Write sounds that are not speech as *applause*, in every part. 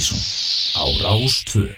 Partíson á Rástföð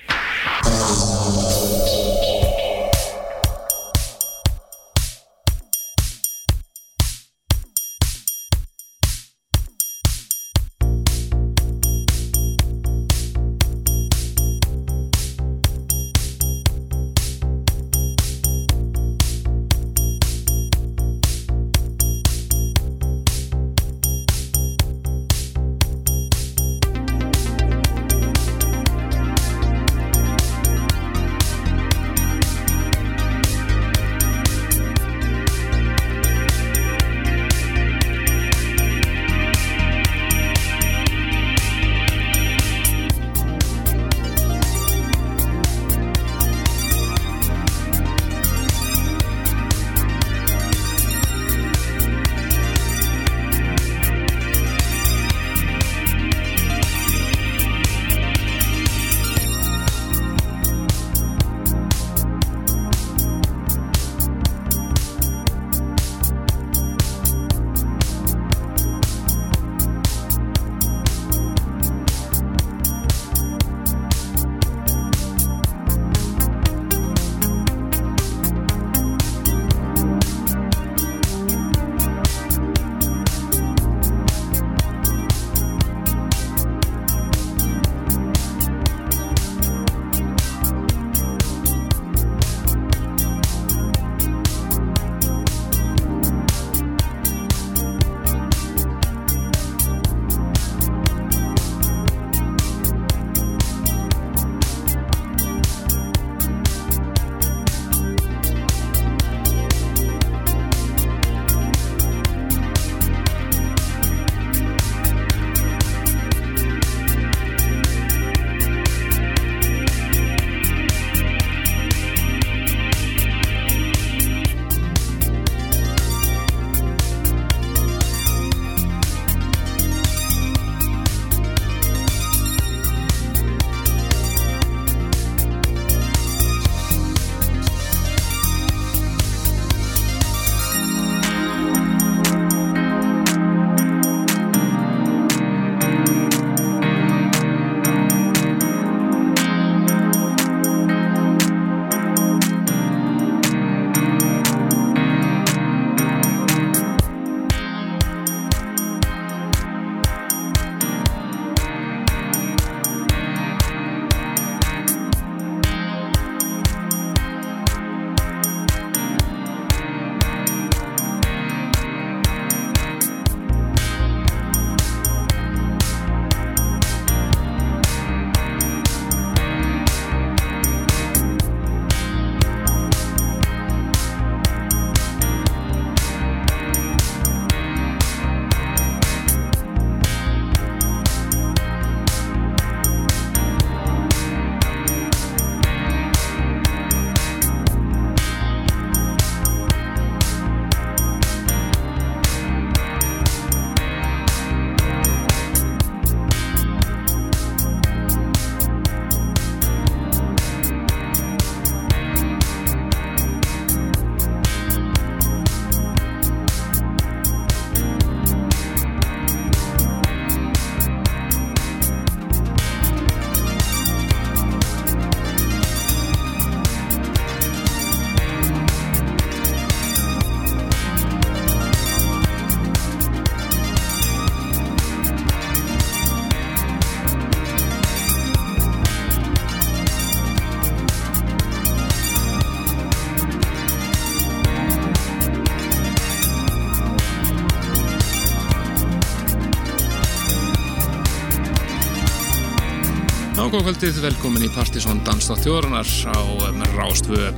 Góðkvöldið, velkomin í Partisón Danstátt þjóðrunar á um, Rástvö.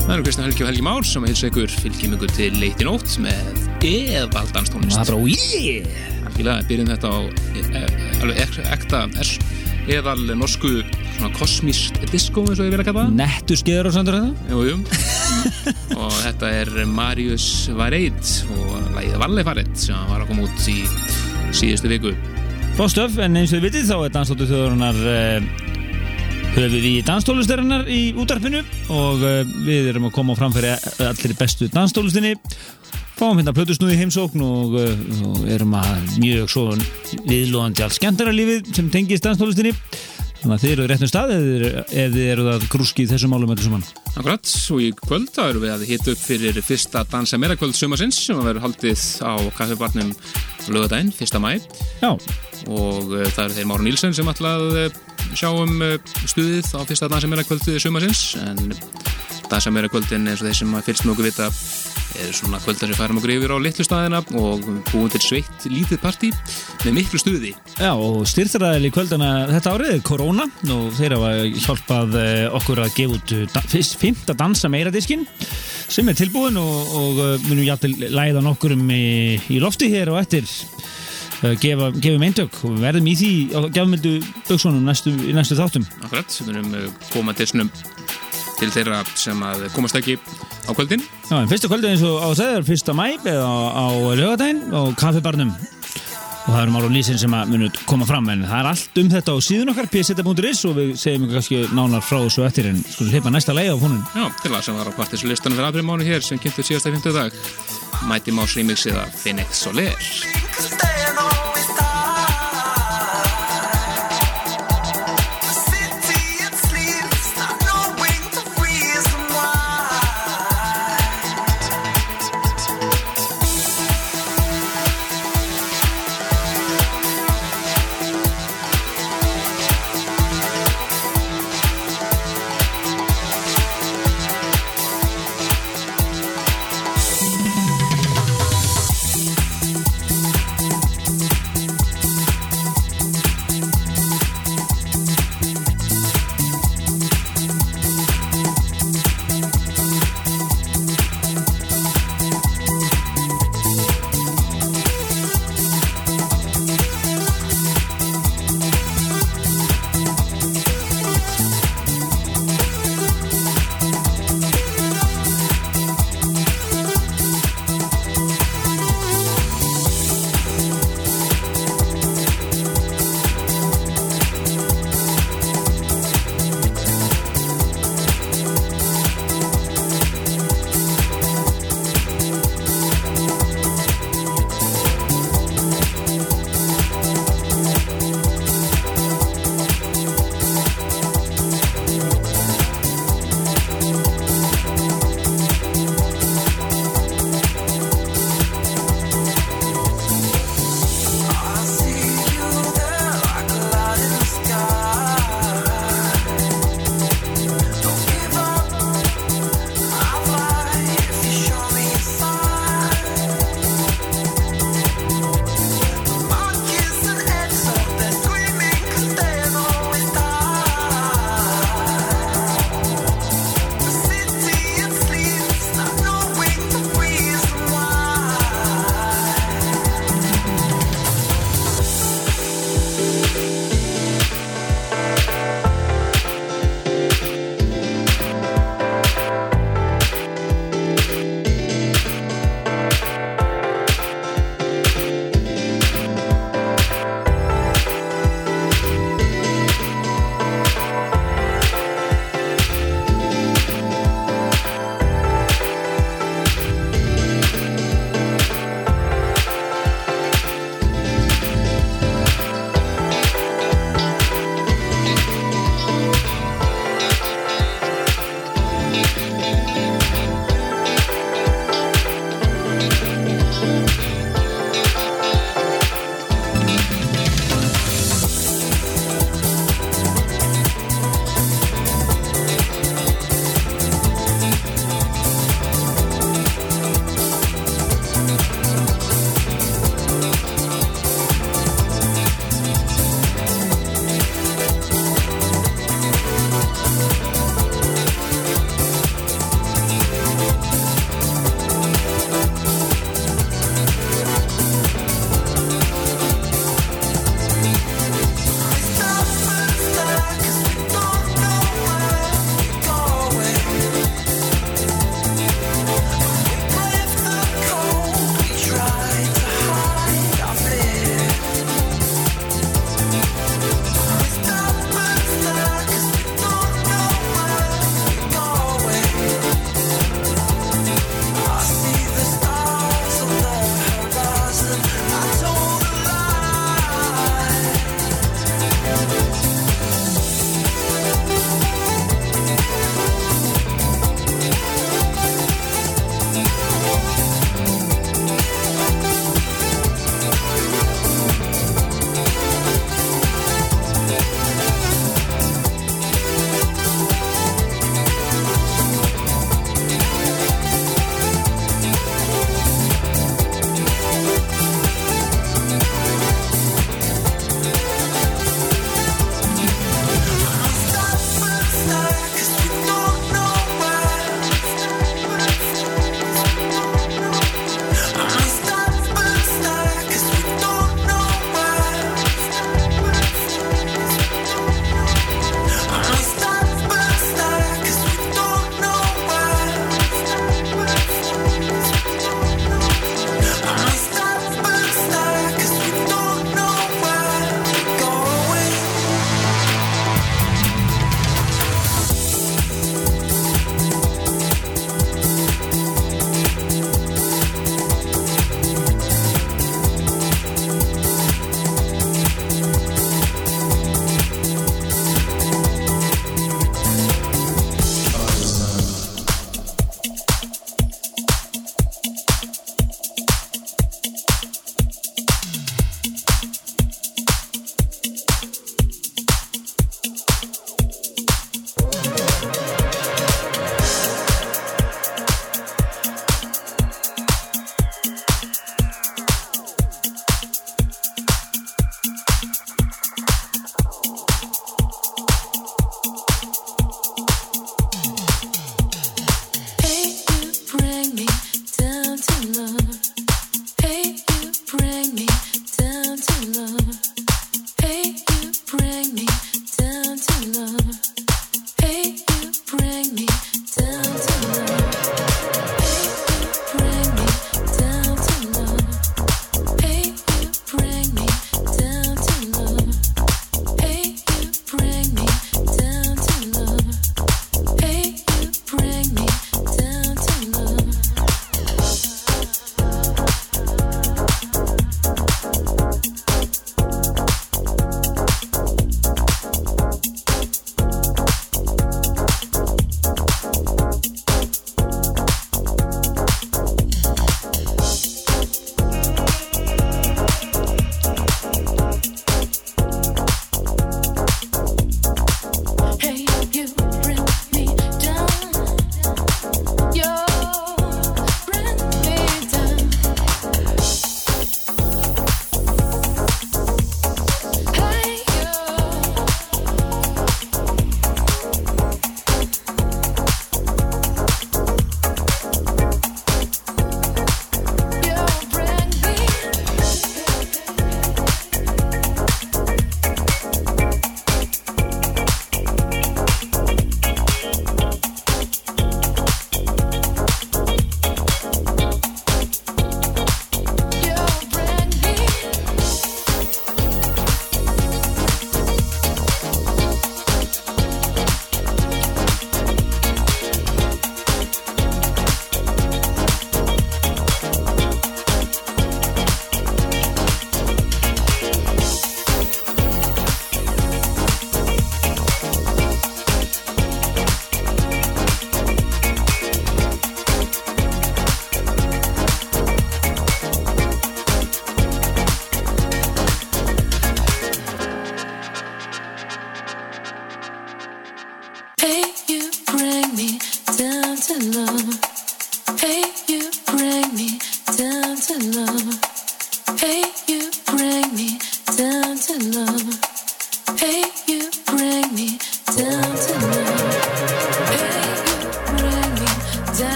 Það eru Kristján Helgi og Helgi Már sem heils ykkur fylgjum ykkur til leiti nótt með eðvaldanstónlist. Það er bara í! Algjörlega, byrjum þetta á e, e, alveg ek, ekta er, eðal norsku svona kosmíst disco eins og ég vil að kalla það. Nettu skeður og sandur þetta? Jú, jú. og þetta er Marius Vareit og lægið Valle Fareit sem var að koma út í síðustu viku. Bóstöf, en eins og þið vitið þá er Danslóttu þjóðurinnar uh, höfuð í danstólustarinnar í útarpinu og uh, við erum að koma á framfæri allir bestu danstólustinni fáum hérna plötusnúði heimsókn og, uh, og erum að mjög svo viðlóðandi alls skemmtaralífið sem tengist danstólustinni þannig að þið eru réttum stað ef þið, eru að grúski þessum málum öllu saman. Akkurat, og í kvöld þá erum við að hita upp fyrir fyrsta Dansa Meira kvöld sumarsins sem vera haldið á kaffibarnum lögadaginn, fyrsta mæ Já, og uh, það eru þeir Máru Nílsson sem ætla að uh, sjá um uh, stuðið á fyrsta Dansa Meira kvöld sumarsins en Dansa Meira kvöldin eins og þeir sem að fyrst okkur vita er svona kvöldar sem færum okkur yfir á litlu staðina og búin til sveitt lítið partí með miklu stuði. Já, og styrþræðil í kvöldana þetta árið er Corona og þeir hafa hjálpað eh, okkur að gefa út eh, fyrst fymta dansa meira diskin sem er tilbúin og, og eh, munum jættil læða nokkur um í, í lofti hér og eftir. eh, gefa, gefum eindök og við verðum í því á gefmyndu böksunum næstu, í næstu þáttum. Akkurat, við munum uh, koma til, snum, til þeirra sem að komast ekki á kvöldin. Já, en fyrsta kvöldið eins og á þegar fyrsta mæ eða á, á lögadaginn og kaffibarnum og það eru Máru Lýsin sem að munu koma fram en það er allt um þetta á síðun okkar pseta.is og við segjum ykkur kannski nánar frá þessu eftir en sko hlipa næsta leið á honum. Já, til það sem var á partislistanum fyrir aðrið mánu hér sem kynntu síðasta 50 dag Mighty Mouse remix eða Phoenix Soler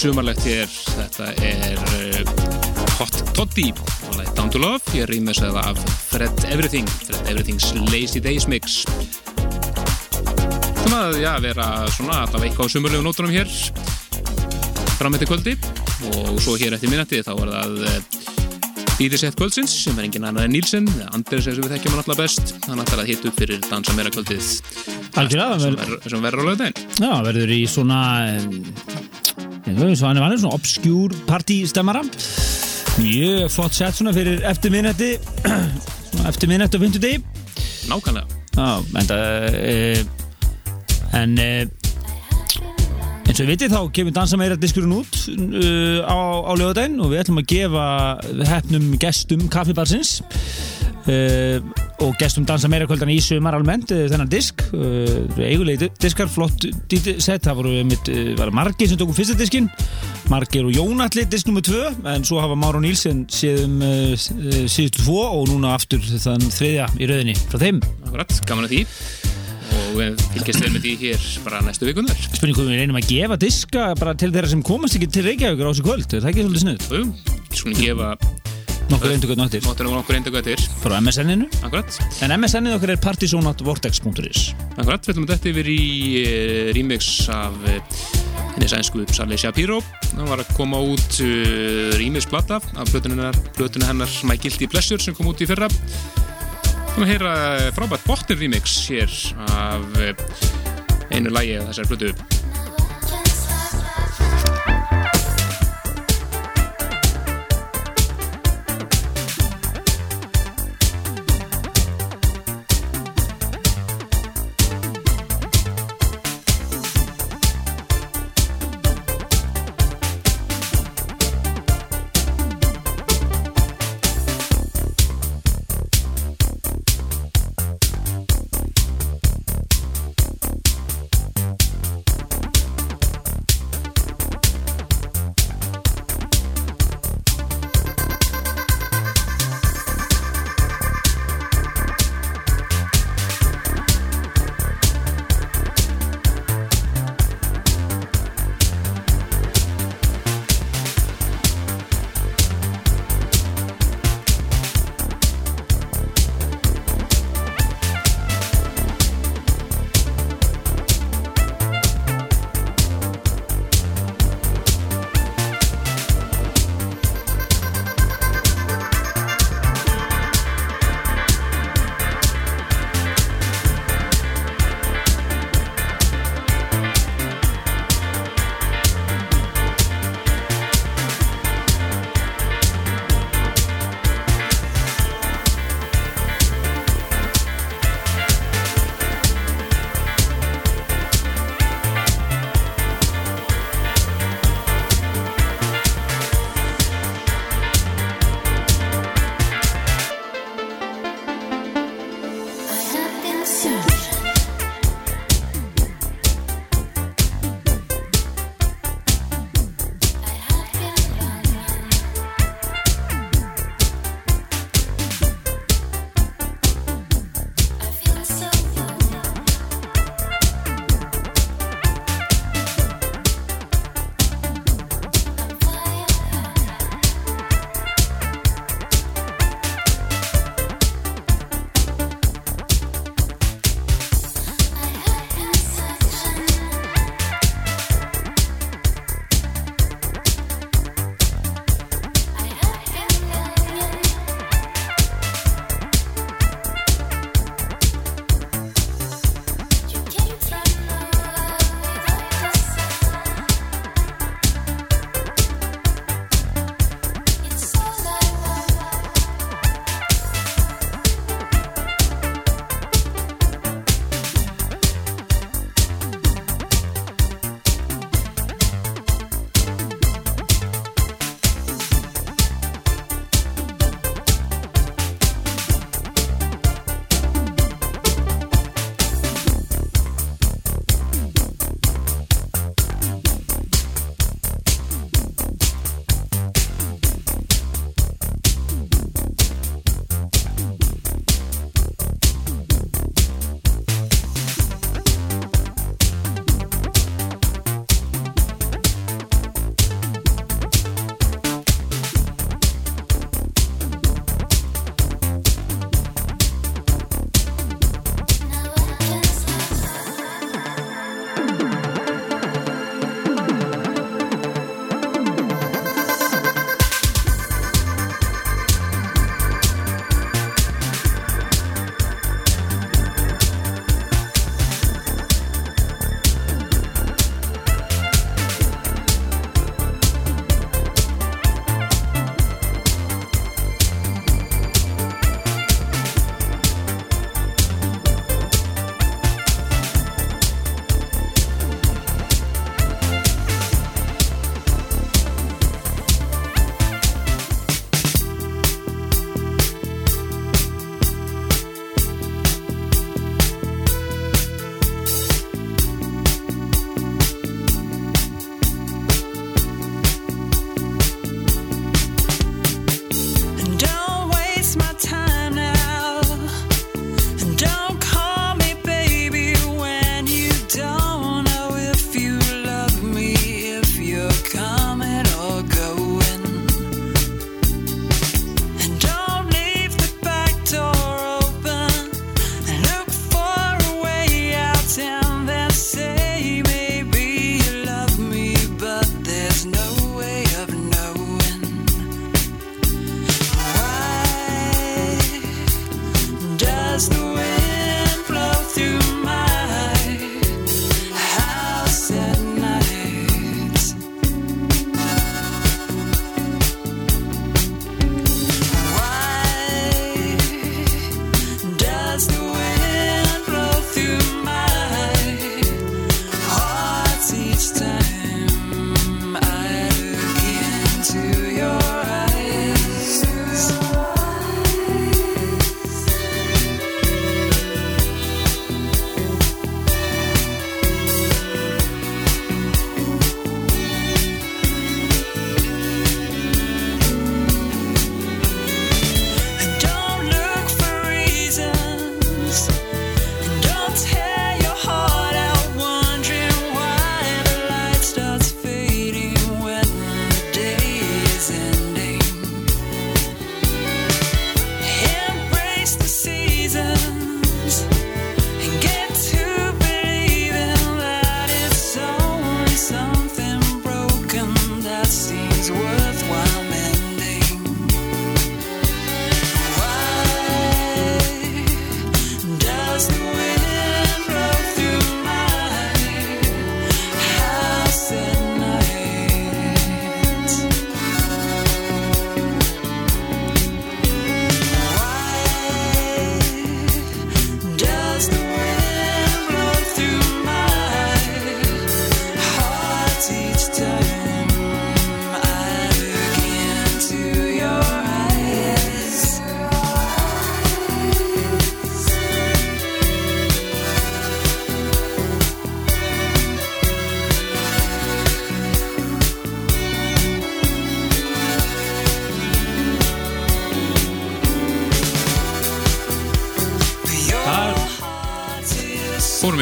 sumarlegt hér. Þetta er uh, Hot Toddy og lagið Down to Love. Ég rýmur þess að það af Fred Everything. Fred Everything's Lazy Days Mix. Það maður, já, vera svona alltaf eitthvað á sumurlegu nótunum hér. Fram eftir kvöldi. Og svo hér eftir minnati þá er það Íðisett kvöldsins sem er engin annar en Nílsen Anders er sem við þekkjum hann alltaf best. Hann ætlar að hitta upp fyrir dansa meira kvöldið. Algjörlega, sem, verður á lögdæn Já, verður í svona hann vanið svona obskjúr partystemmara mjög flott sett svona fyrir eftir minnætti *clears throat* eftir minnætti á 50 degi nákvæmlega. Já, en e, en e, eins og við vitið þá kemur dansa meira diskurinn út uh, á, á lögadaginn og við ætlum að gefa hefnum gestum kaffibarsins. Uh, og gestum dansa meira kvöldan í sumar almennt þennan disk. Uh, eigulegi diskar, flott sett það voru mitt, uh, var margir sem tókum fyrsta diskin margir og Jónatli disk nummer 2 en svo hafa Máru Nílsen séðum uh, síðustu tvo og núna aftur þann þriðja í rauðinni frá þeim. Akkurat, gaman að því. Og við fylgjast vel með því hér bara næstu vikunar Spurning hvað við reynum að gefa diska bara til þeirra sem komast ekki til Reykjavíkur á þessu kvöld er það ekki svolítið snuð? og skulum gefa Nokkur reyndu hvað náttir mótunum okkur eindag eftir. Frá MSN-inu Akkurat, en MSN-ið okkar er partysonatvortex.is akkurat, við ætlum að þetta yfir í uh, remix af henni sænsku Sally Shapiro. Það var að koma út uh, remix plata af plötunni hennar, My Guilty Pleasure sem kom út í fyrra. Við að heyra eh, frábært botnin remix hér af eh, einu lagi af þessari plötu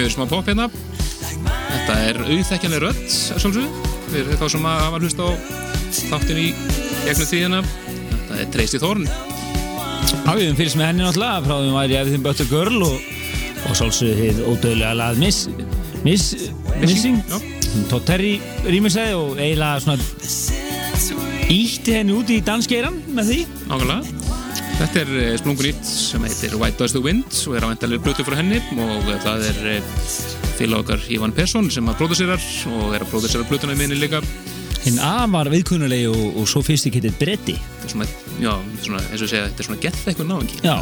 í smá pop hérna. Þetta er auðþekkjanlega rödd að sjálfsögðu. Við þá sem að hafa hlust á þáttin í gegnum tíðina. Þetta er Já, við höfum fylgst með henni náttúrulega frá því hún væri Everything But a Girl og, og sálsögðu þið ódöðlega lag Miss, miss, Missing Já. Todd Terry rýmisæði og eiginlega svona ítti henni út í danskeiran með því. Nákvæmlega. Þetta er eh, splungun sem heitir White Does the Wind og er á endalega blötu frá henni og það er eh, félag okkar Ivan Persson sem að pródúsirar og er að pródúsera blötuna í minni líka. Hinn afar viðkunnulegi og, og svo fyrst ekki þetta bretti svona, já, svona, eins og segja, þetta er svona gett eitthvað náðingi Já.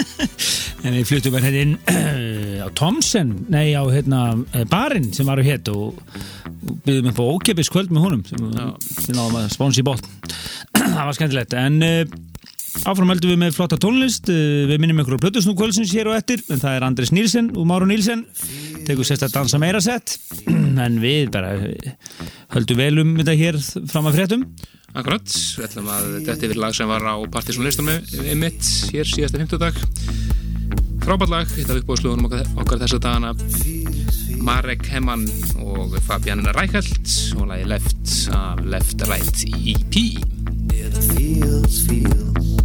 *laughs* En við fluttum verið hérna inn *clears throat* á Thomsen, nei á hérna barinn sem varum hétt og, og byggðum upp á ókepis kvöld með honum sem við náðum að spónsa í bótt *clears throat* Það var skemmtilegt. En áfram heldum við með flotta tónlist. Uh, við minnum ykkur á Plötusnú kvöldsins hér og eftir. En það er Andris Nílsen og Máru Nílsen tekur sérst að dansa meira sett *clears throat* en við bara eh, höldum vel um þetta hér fram að fréttum. Akkurat, við ætlum að þetta er lag sem var á partysónlistunum einmitt hér síðasta 50 dag Frábært lag, þetta við búið okkar, okkar þessa dagana. Marek Hemman og Fabian Rækald og lagi Left af Left Right EP It feels, feels,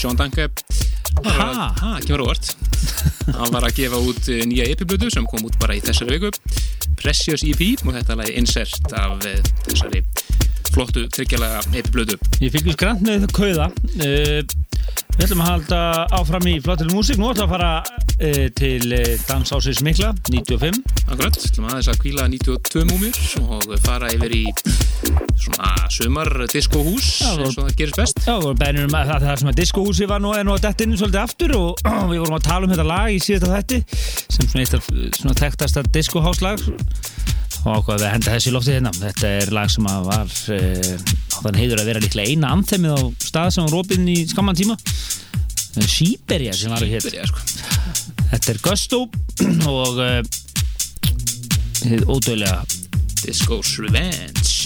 Sean? Ha, kemur óvart. Hann var að gefa út uh, nýja EP-blödu sem kom út bara í þessari viku. Precious EP og þetta lagi insert af uh, þessari flottu tryggjalega EP-blödu. Ég fylgjum skrant með það kauða uh, Við ætlum að halda áfram í flottileg músík Nú ætlum við að fara uh, til uh, Dansásins Mikla 95 Akkurat, ætlum aðeins að kvíla 92 múmjur og fara yfir í svona sumar diskohús Já, eins og það gerist best. Já, við vorum beðnir um að það, sem að diskohúsi var nú, nú að detta inn svolítið aftur og við vorum að tala um þetta lag í síðasta þætti sem svona eitt af svona þekktasta diskoháslag og ákvaðum við að henda þessi í loftið hérna þetta er lag sem að var uh, þannig heiður að vera líklega eina anþemið á stað sem var opinn í skamman tíma Sýberja sem var hér sko. þetta er Gusto og uh, hið ódöðlega Disco's Revenge.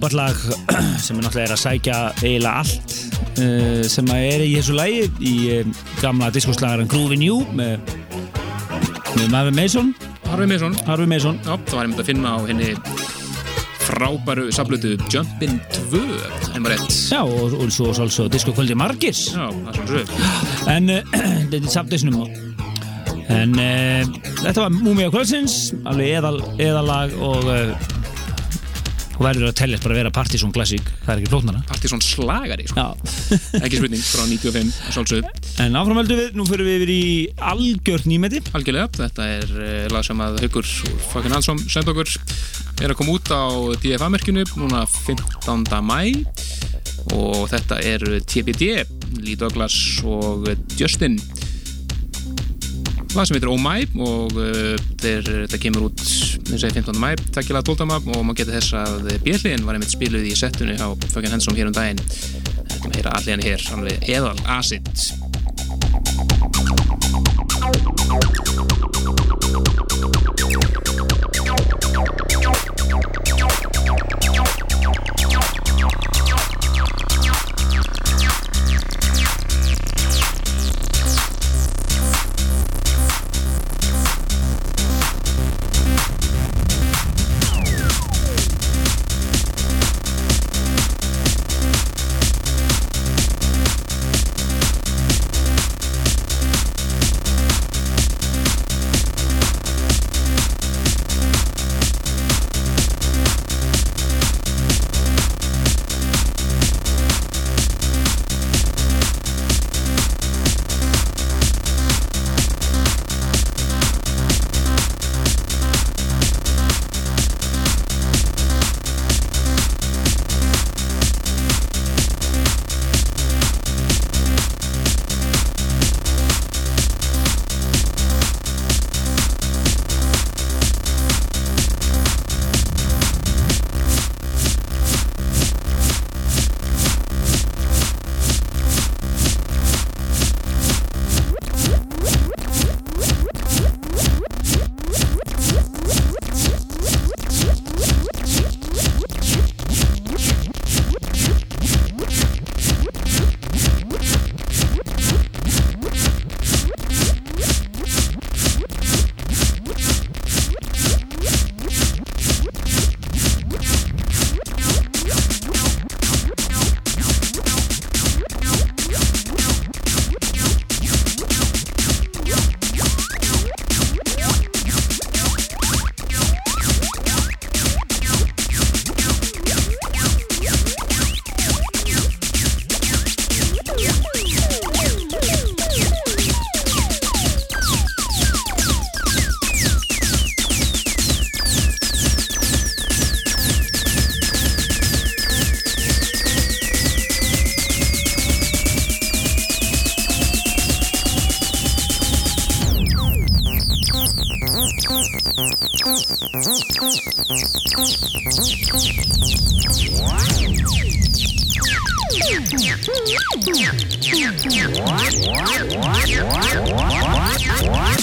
Frábært lag *clears throat* sem er náttúrulega er að sækja eiginlega allt uh, sem að er í þessu lagi í uh, gamla diskoslagaran Groovin' You með, með Marvin Mason. Harvey Mason. Harvey Mason. Já, það var einmitt að finna á henni frábæru saflutu Jumpin' 2 en bara rétt. Já, og, og svo svolítið diskokvöldi Margis. Já, það er svona svo. En uh, *clears throat* þetta er samtisnum en uh, þetta var Múmia Kvöldsins alveg eðal, eðalag og og verður að tellast bara að vera Partizón Classic. Það er ekki flóknara. Partizón slagari, sko. *laughs* Ekki spurning, frá 95 að sjálfsögðu. en áframöldu við, nú fyrir við yfir í algjört nýmeti. Algjörlega, þetta er uh, lag sem að Haugur Fakin Hansson senda okkur. Er að koma út á DFA-merkinu núna 15. mæ og þetta er TBD Lee Douglas og Justin lag sem heitir Oh My og uh, þetta kemur út 15. mæ, takkilega 12. mæ og maður getur þess að Björnliðin var einmitt spiluð í settunni á Fökjan Hensum hér um daginn þetta maður heyra allir hann hér, hann við eðal Asit What?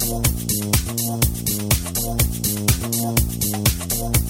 Thank you.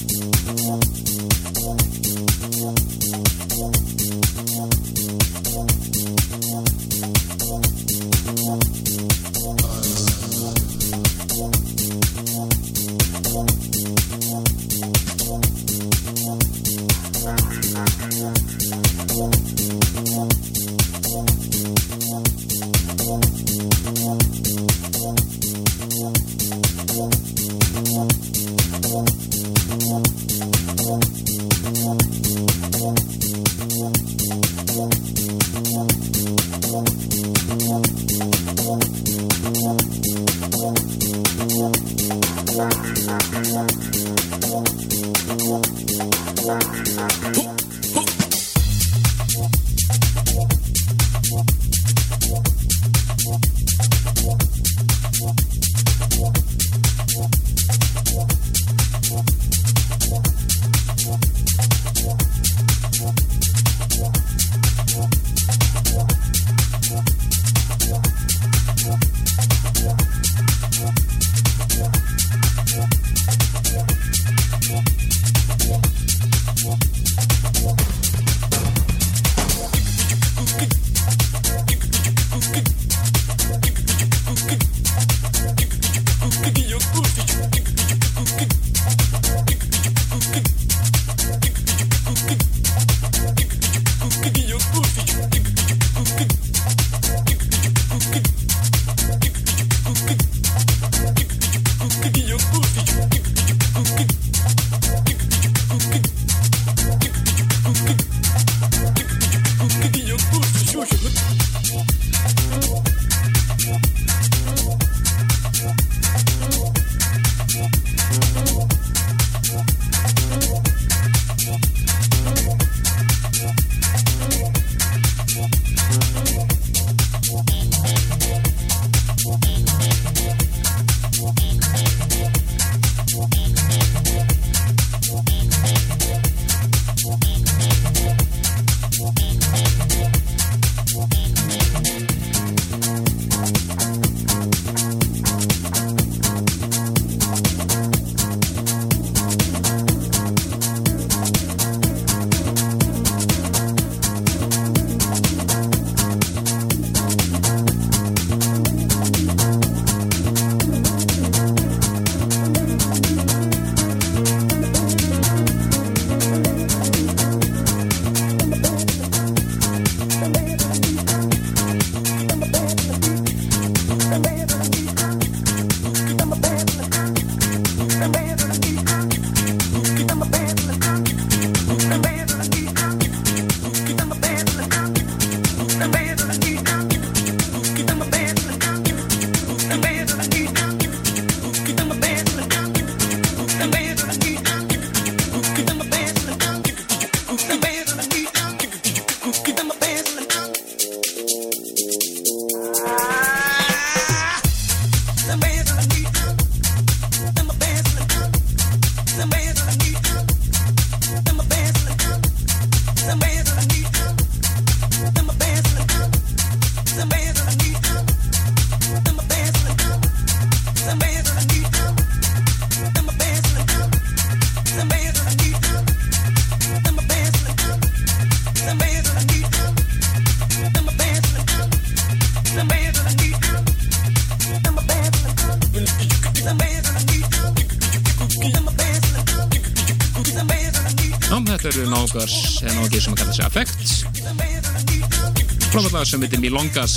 Sem heitir Milongas.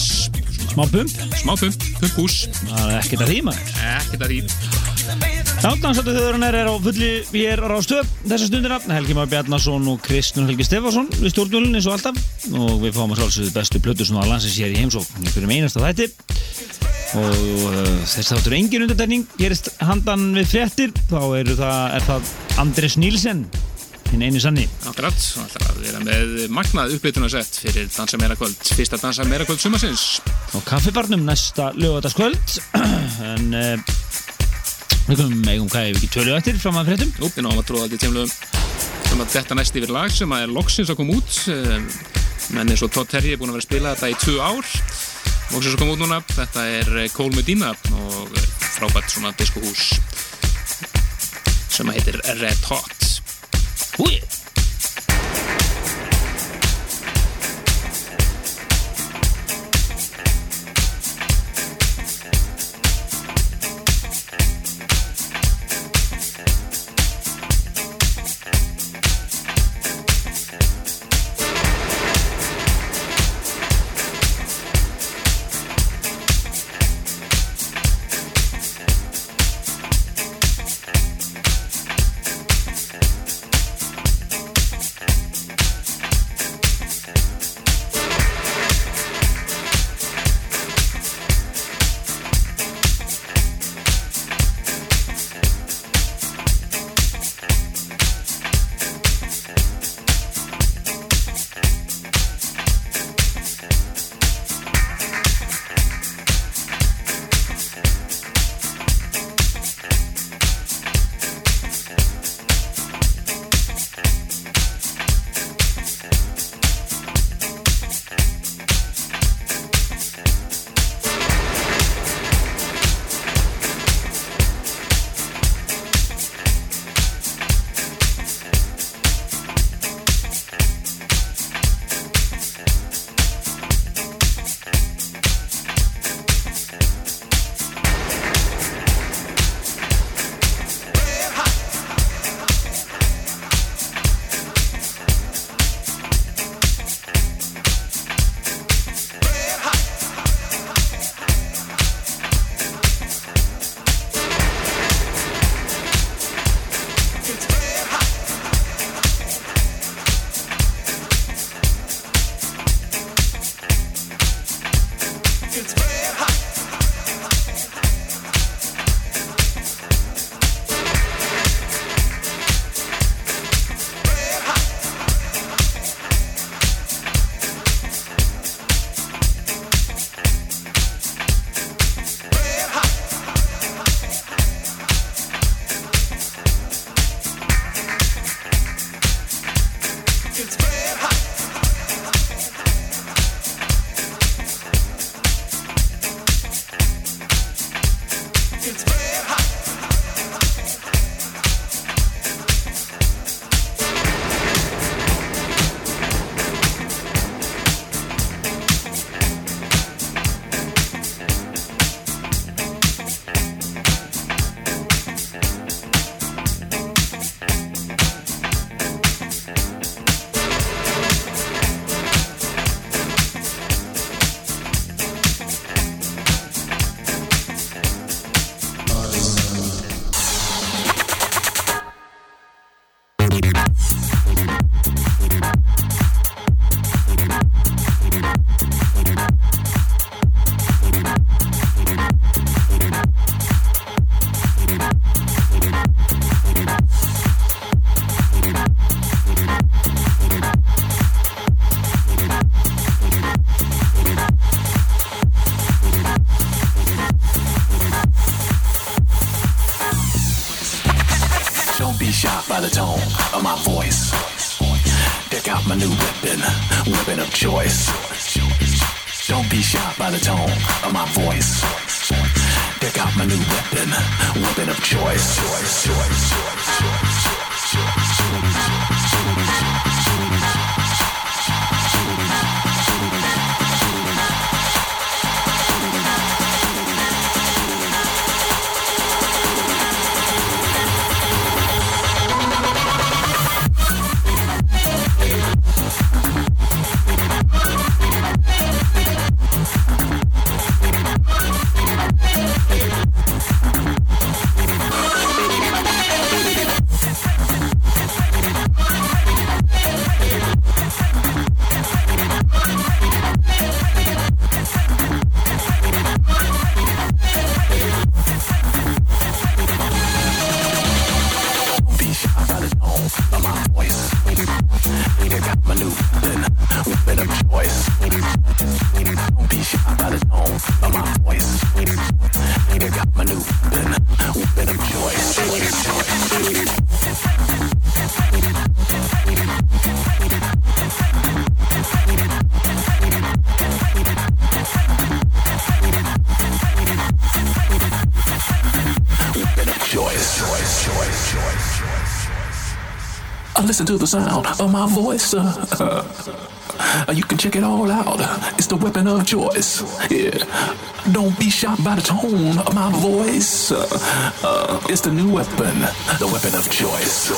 Smá pump, smá pump, pumpús það er ekkert að því maður ekkert að því Dansáttu þjóðurinnar er á fulli hér á Rástöð þessa stundina, Helgi Már Bjarnason og Kristján Helgi Stefansson við stjórnvölinn eins og alltaf. Og við fáum að sjálfsögðu bestu plötu svona að landsins hér í heimsókn. Fyrir með einasta þætti. Og uh, þess þáttur engin undartekning gerist handan við fréttir. Þá eru það, er það Andres Nílsen hinn einu sanni. Akkurat, það ætlar að vera með magnað uppbytunarsett fyrir Dansa meira kvöld fyrsta Dansa meira kvöld sumarsins. Á kaffibarnum næsta lögataskvöld *clears throat* en uh, við komum eigum hvað ef ekki tölu eftir fram að fréttum? Jú, við náum að tróða þetta tímlu sem að þetta næst yfir lag sem að er loksins að koma út. Um, menn eins og Todd Terry er búin að vera að spila þetta í tvö ár. Loksins að koma út núna. Þetta er eh, Cole Medina og eh, frábært svona diskohús sem að heitir Red Hot Whip. Sure. Listen to the sound of my voice. Uh, you can check it all out. It's the weapon of choice. Yeah. Don't be shocked by the tone of my voice. Uh, it's the new weapon, the weapon of choice.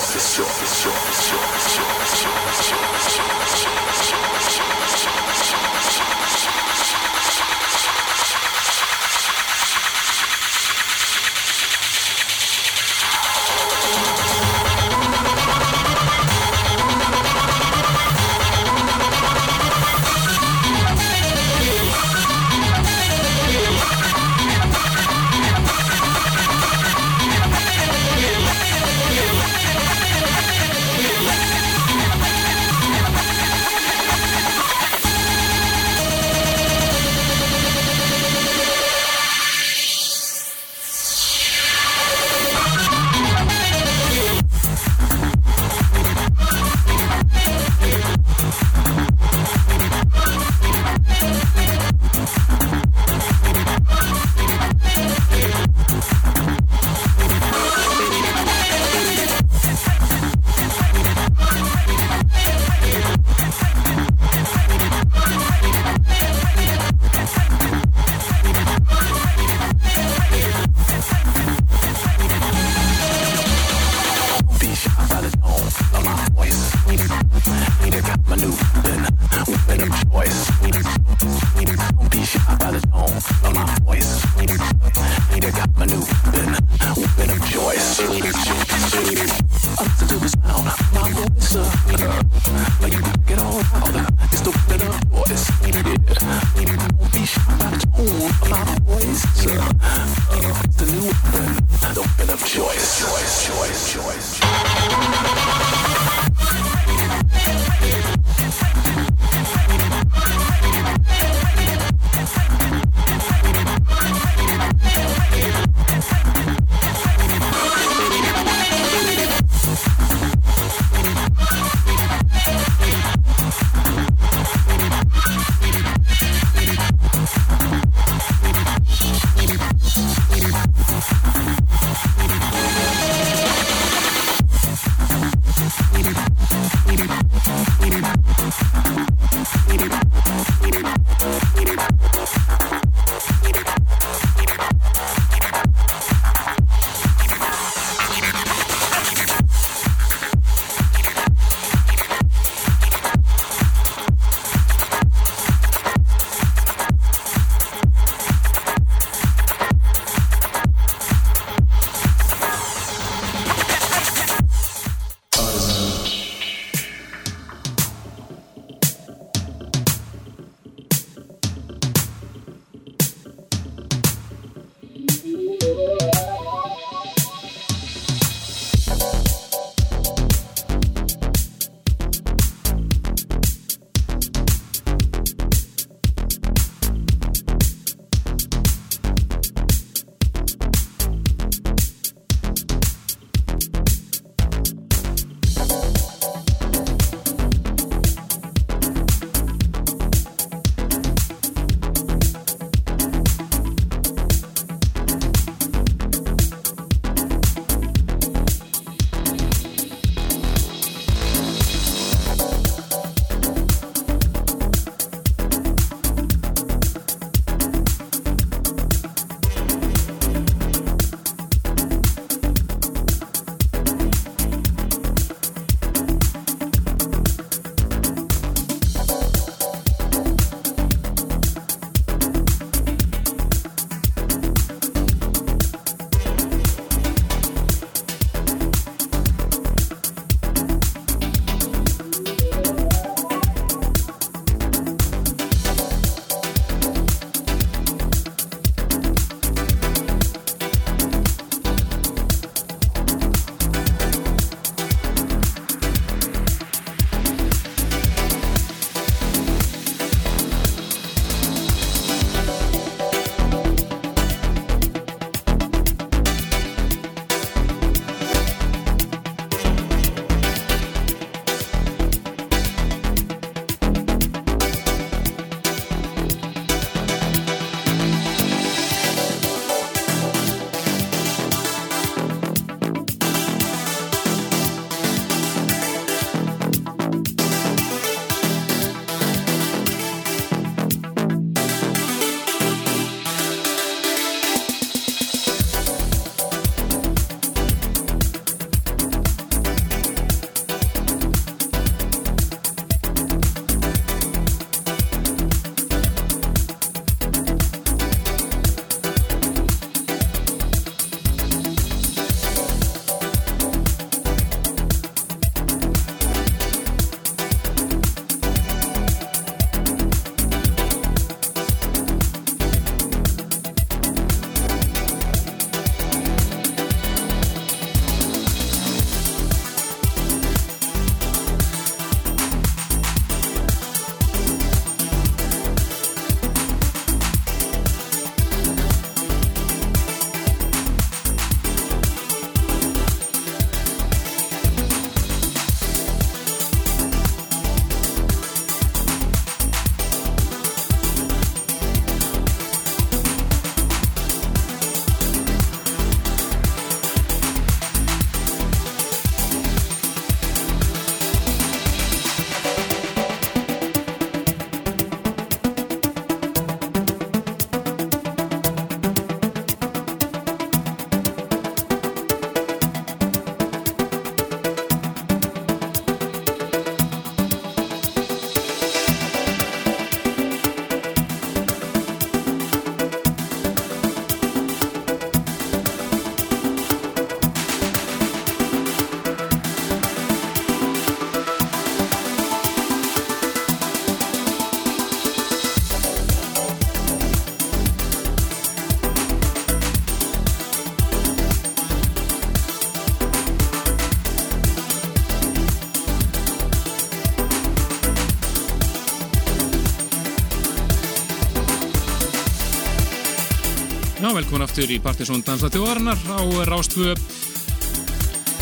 Velkomin aftur í Partisón Dansa þjóðarinnar á Rástvö.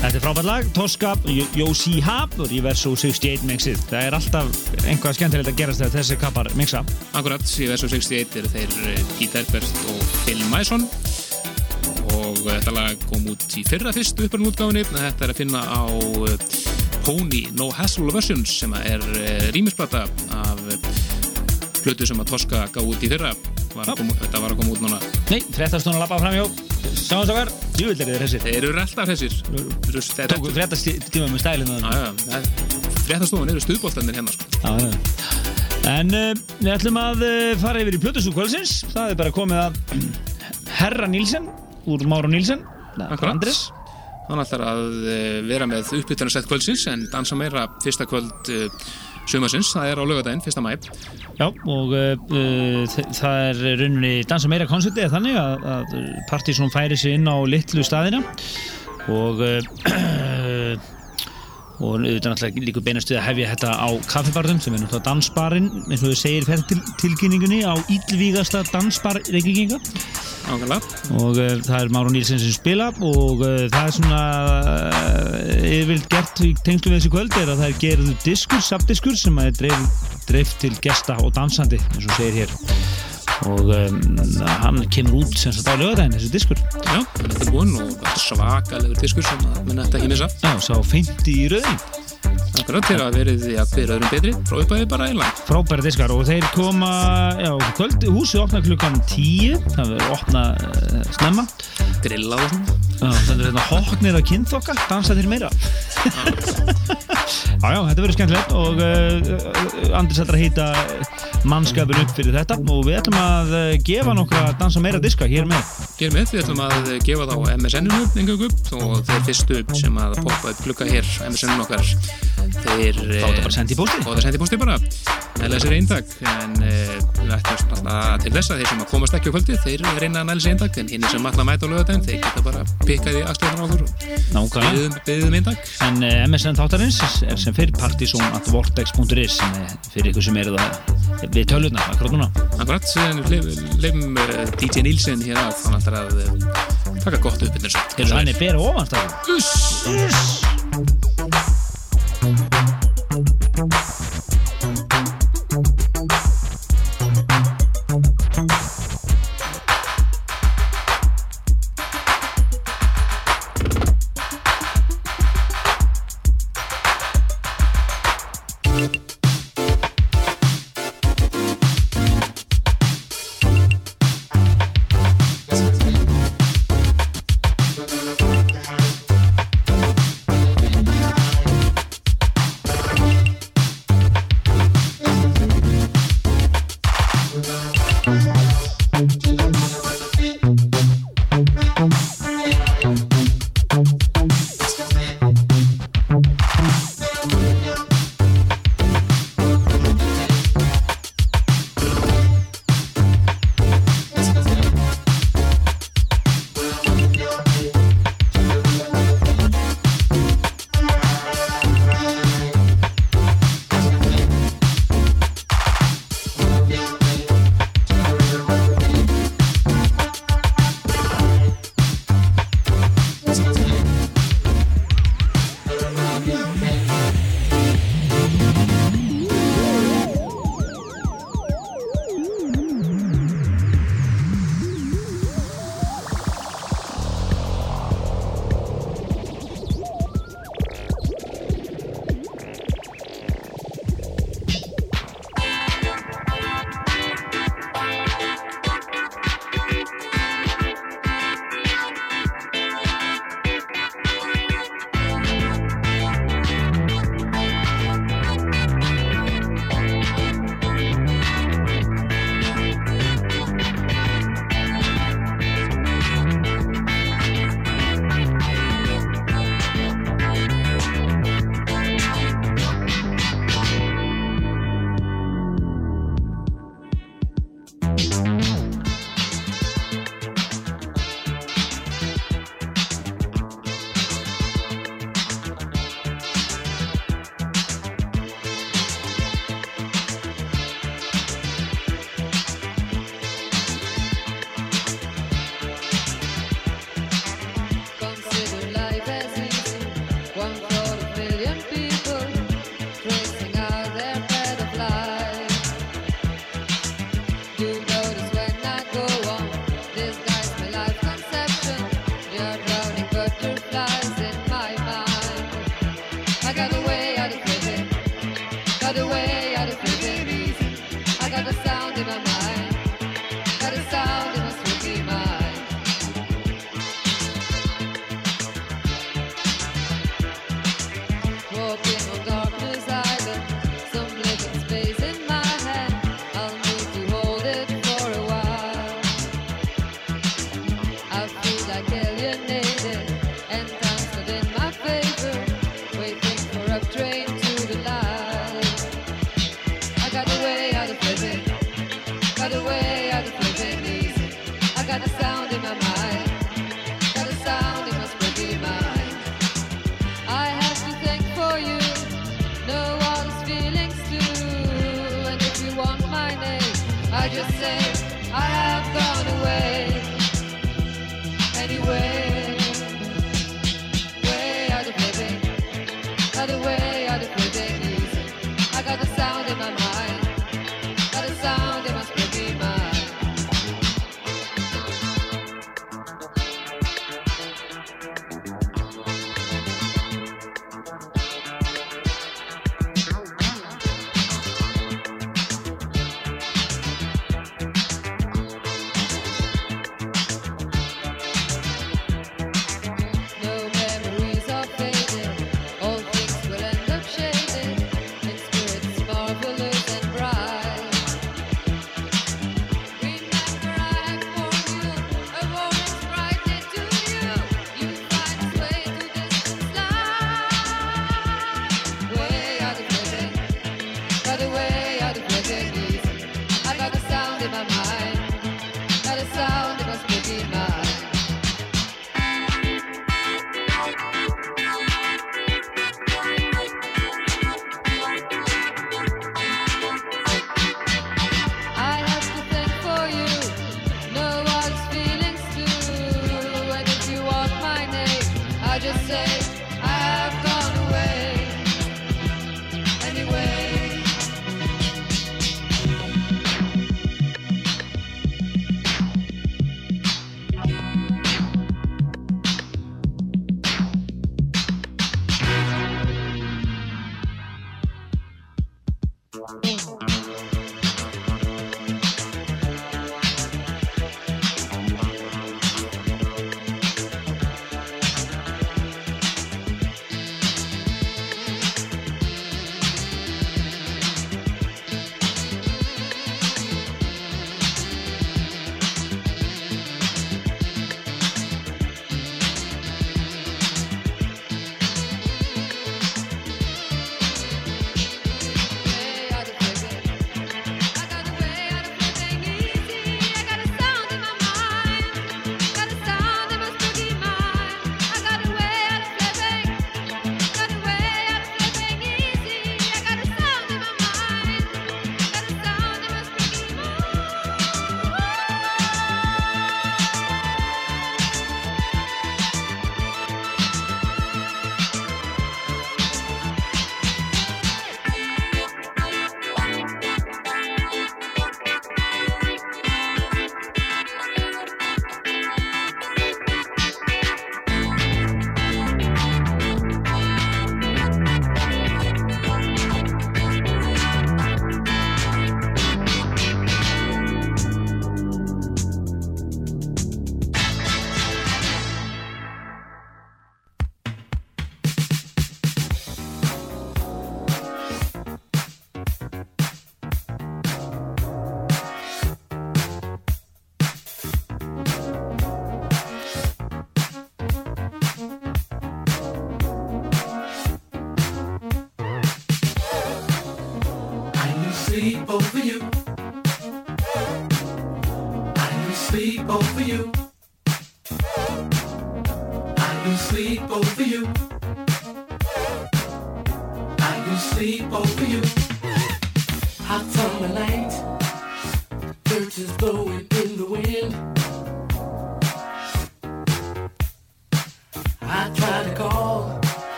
Þetta er frábært lag, Tosca, Jósi Hab og Reverso 68 mixið. Það er alltaf einhvað skemmtilegt að gerast þegar þessi kappar mixa. Akkurat, í Verso 61 eru þeir eh, Pete Herbert og Phil Mason og þetta lag kom út í fyrra fyrst upprannútgáfinni. Þetta er að finna á eh, Pony No Hassle Versions sem er rýmisplata af hlutu sem að Tosca gá út í fyrra. Var koma, þetta var að koma út núna. Nei, fréttastún að lappa framjó. Sjáum þess okkar, júvill er þið þessir. Þeir eru alltaf eru Tóku fréttastíma með stælinu. Já, já, fréttastofan eru stuðbóltanir hérna sko. Já, já. En uh, við ætlum að uh, fara yfir í Plötusú kvöldsins. Það er bara komið að Herra Nílsen úr Máru Nílsen. Andres. Hann ætlar að uh, vera með uppbytunarsett kvöldsins en dansa meira fyrsta kvöld sumasins, það er á lögadaginn, fyrsta mæ Já, og uh, það er rauninni dansa meira koncerti eða þannig að, að Partizón færi sig inn á litlu staðina? Og uh, *clears throat* og auðvitað náttúrulega líka beinast við að hefja þetta á kaffibarðum sem er náttúrulega dansbarinn eins og þau segir fyrir til, tilkynningunni á íllvígasta dansbar Ákveðlega og uh, það er Máru Nílsen sem spila og uh, það er svona uh, yfirvilt gert í tengslu við þessi kvöld er að það er gerðu diskur, sabdiskur sem er dreif, dreif til gesta og dansandi eins og segir hér og um, hann kemur út sem sagt á lögadaginn þessi diskur. Já, þetta er búinn og svakalegur diskur sem að menn þetta ekki missa Já, sá 50 í rauðin Akkurat til að verið því að hver öðrum betri. Frá upphæði bara eiginlega frábæra diskar og þeir koma já, kvöld, húsið opna klukkan 10 það verður opna uh, snemma. Grilla og svona. Já, þetta er hérna hoknir að kynþokka, dansa þér meira. *laughs* Já, já, þetta verður skemmtilegt og uh, Andris ætlar að hýta mannskapur upp fyrir þetta. Og við ætlum að gefa nokkra dansa meira diska hér með. Gerum við, við ætlum að gefa þá upp og þeir fyrstu sem að poppa upp klukka hér MSN-inu okkar þeir Þá er þetta bara sendið í pósti. og það sendi posti bara. Með þessir eintak en uh, við ætlum alltaf til þess að þeir sem að komast ekki á kvöldi þeir reyna að næla sér eintak en hinn sem alltaf mæta á lögadaginn þeir geta bara pikkað í aðstöðunar á og Nákvæmlega. byggðum, eintak. En uh, MSN þáttarins er sem fyrir partysón at vortex.is sem er fyrir ykkur sem eru það við tölvuna, akkurat núna. Akkurat, uh, DJ Nílsen hér af hann ætlar að taka gott upp er bera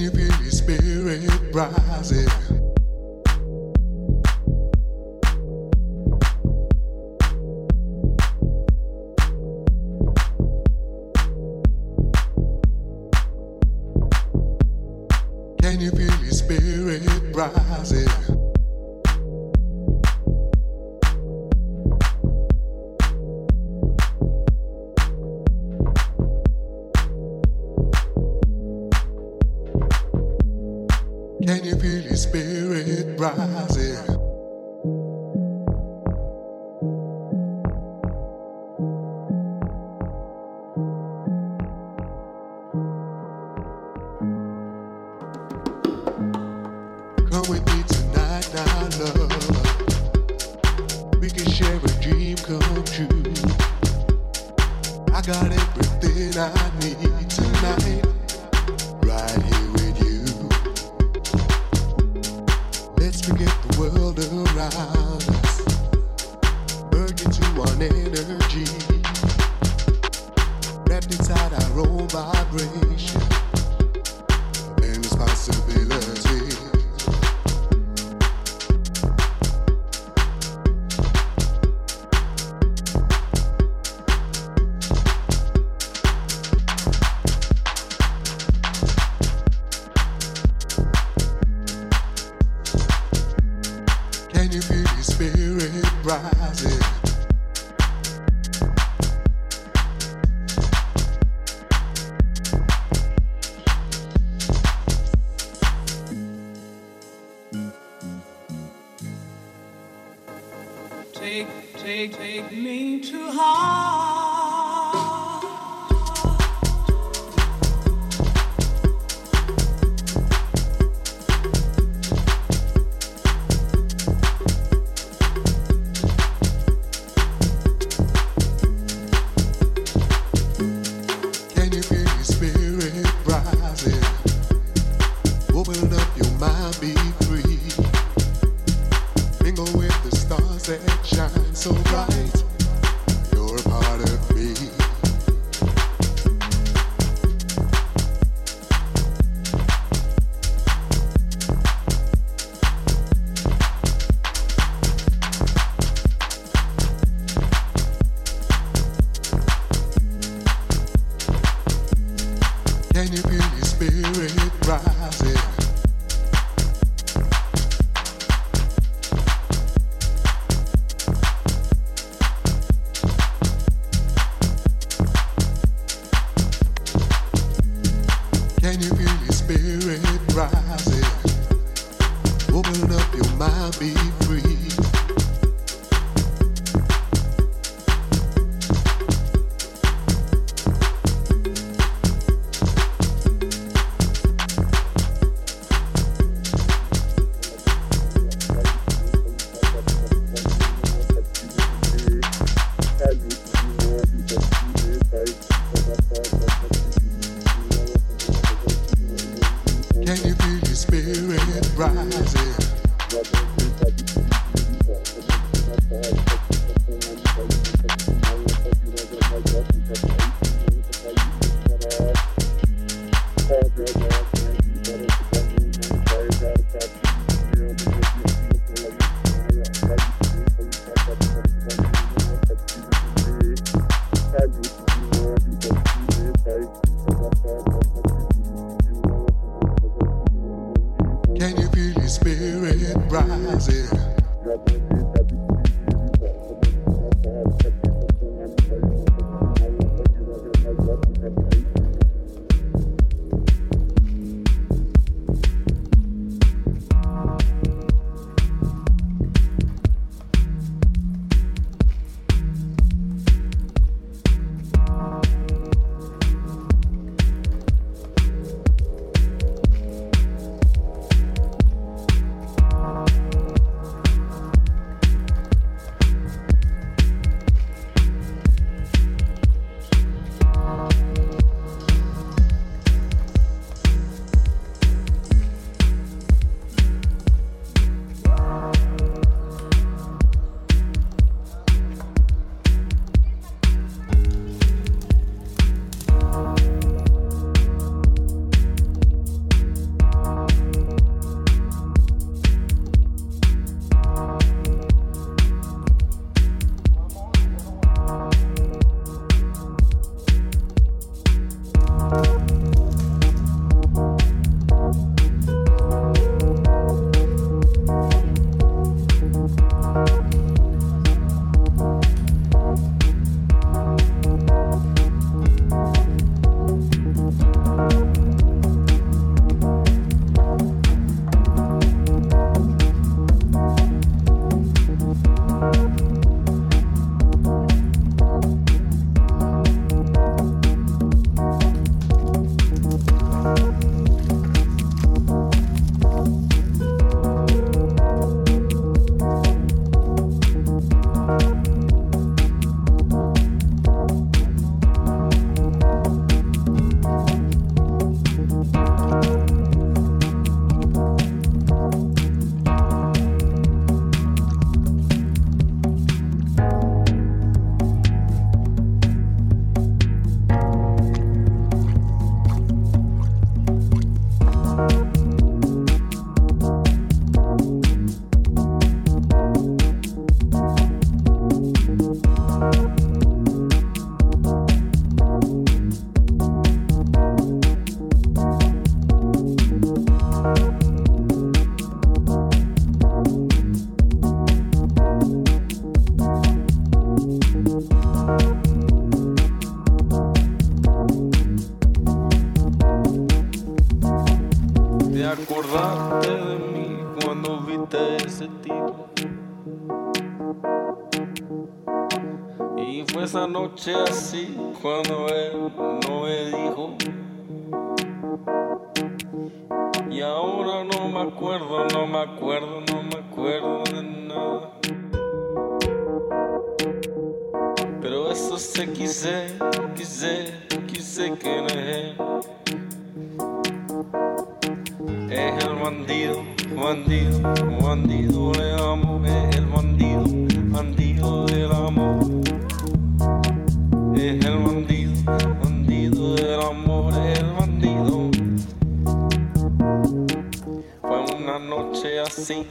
you feel your spirit rising? es el bandido, bandido, bandido del amor, es el bandido, bandido del amor. Es el bandido, bandido del amor, es el bandido. Fue una noche así.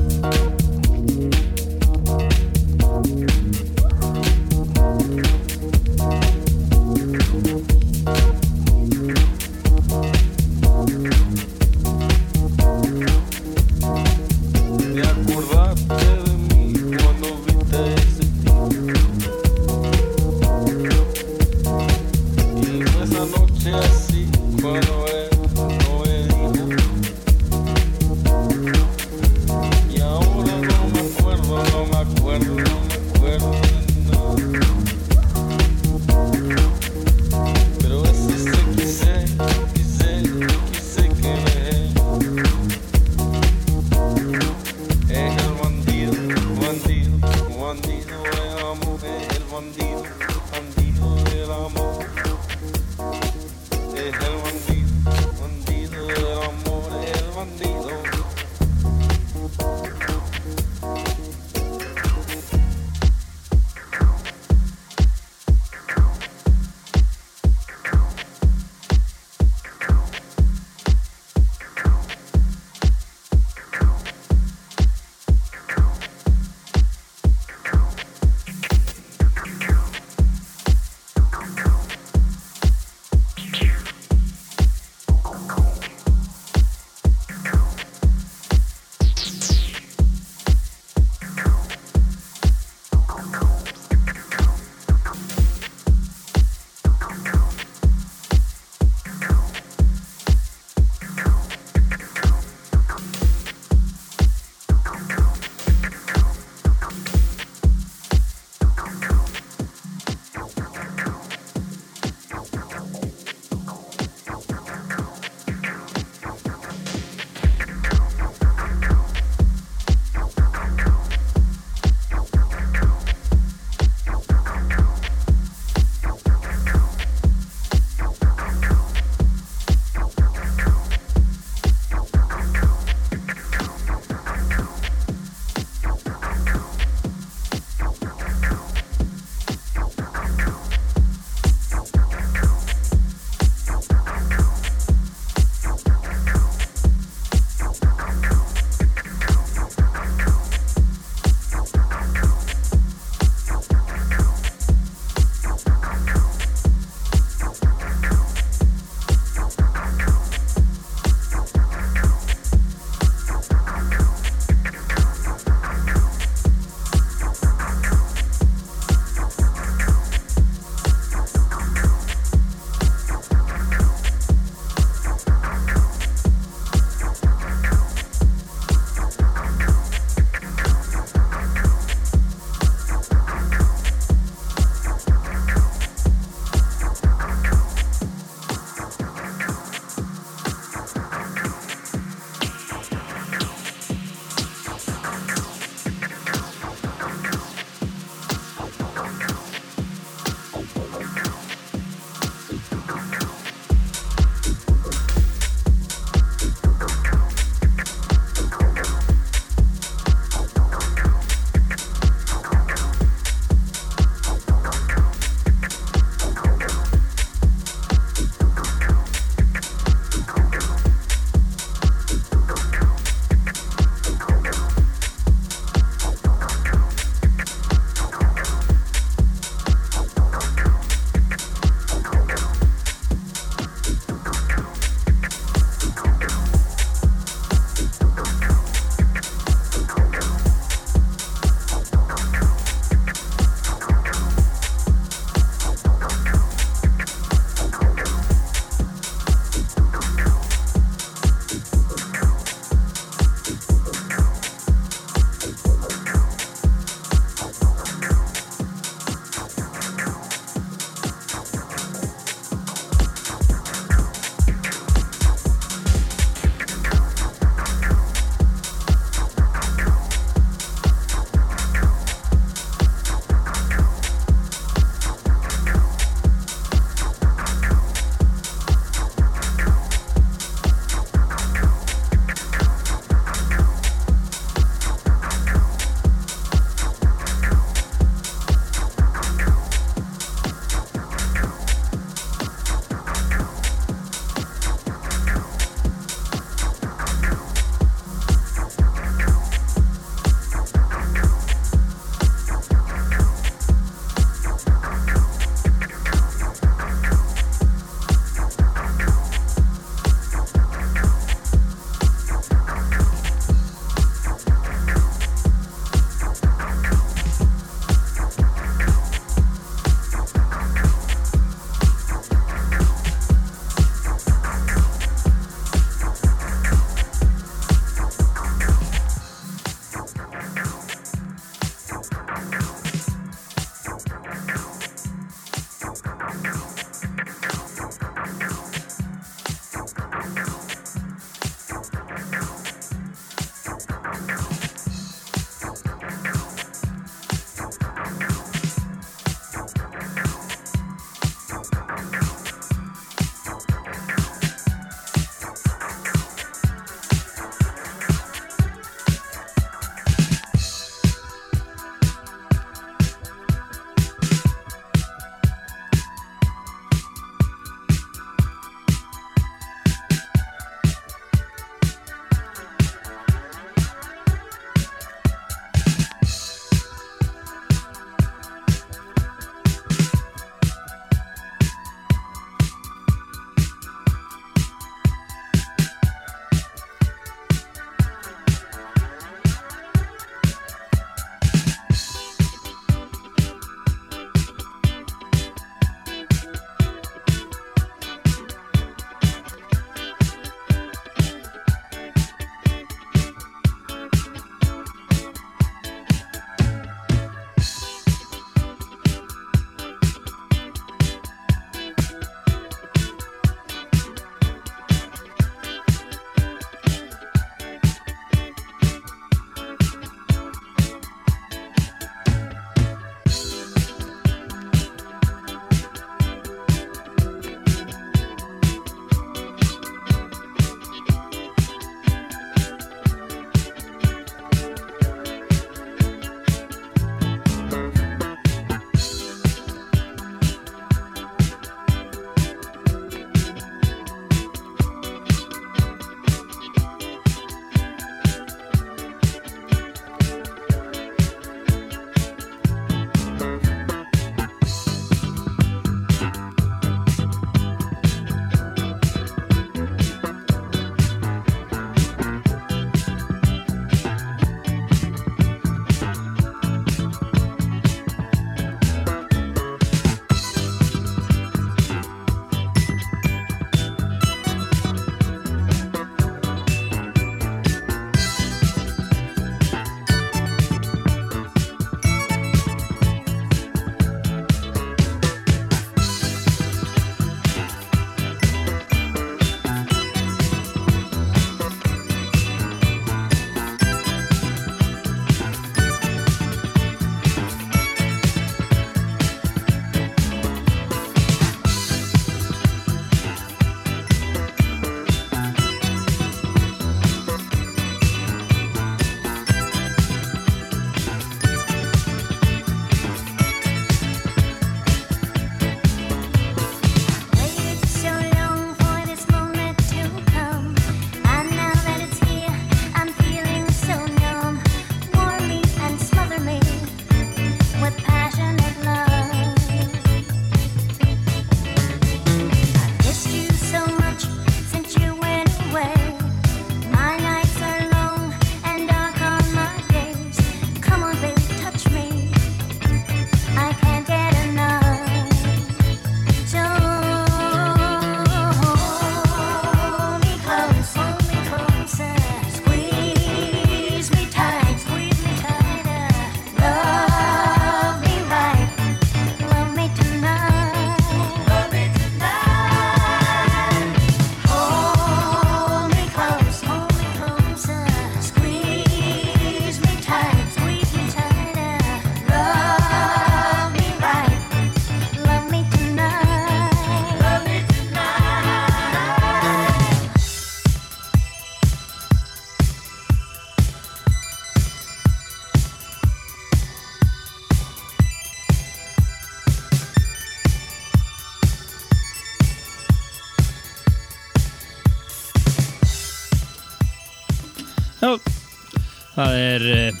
Það er uh,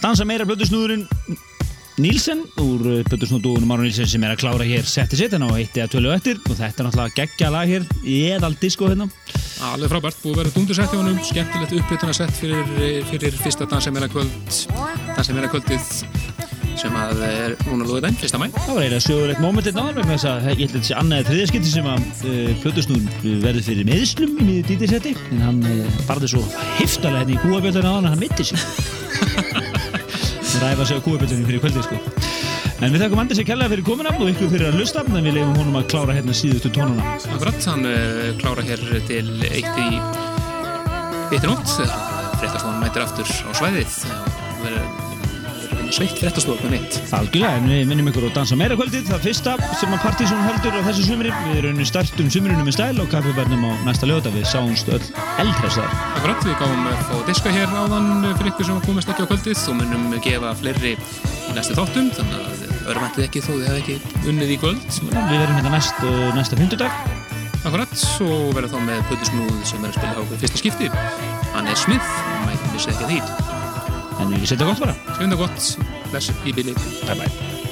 Dansa meira blöðusnúðurinn Nílsen úr uh, blöðusnúðdúunum Máru Nílsen sem er að klára hér setti sitt en á eitti að tölu eftir. Og þetta er náttúrulega geggja lag hér í eðal disco hérna. Alveg frábært, búið að vera dundursett í honum, skemmtilegt uppbytunarsett fyrir, fyrir fyrsta dansamera kvöld, dansamera kvöldið sem að er núna lóðið enn, fyrsta mæ. Það var eiginlega sögulegt vegna þess að ég held að þetta sé annaðið þriðaskipti sem að uh, blöðusnúðun verður fyrir meðslum í miður dítisetti. En hann uh, barði svo heftalega hérna í kúabjöldunum á hann að hann mitti sig. *laughs* Ræfa sig á kúabjöldunum fyrir kvöldið sko. En við þakkum Andri sér kærlega fyrir komuna og ykkur fyrir að lusta en við leifum honum að klára hérna síðustu tónuna. Akkurat, hann uh, klára hér til eitt í eitt í nótt, fréttastofan mætir aftur á svæðið sveitt mitt. Algjörlega, en við minnum ykkur á Dansa meira kvöldið. Það fyrsta sem að Partíson heldur á þessu sumri. Við erum startum sumrunum með stæl og kaffibærnum á næsta lögða við sáumst öll eldhæstar Akkurat, við gáum að fá diska hér áðan fyrir ykkur sem komast ekki á kvöldið. Og munum gefa fleiri í næstu þáttum þannig að örvendið ekki þó þið hefði ekki unnið í kvöld. Við verum hérna næst, uh, næsta fymtudag Akkurat, og verðum þá með Pötusnúð sem er að spila á okkur fyrsta skipti. Hann er Smith, mætum við segja því En við setja gott bara. Svinda gott, bless í bíli Bye bye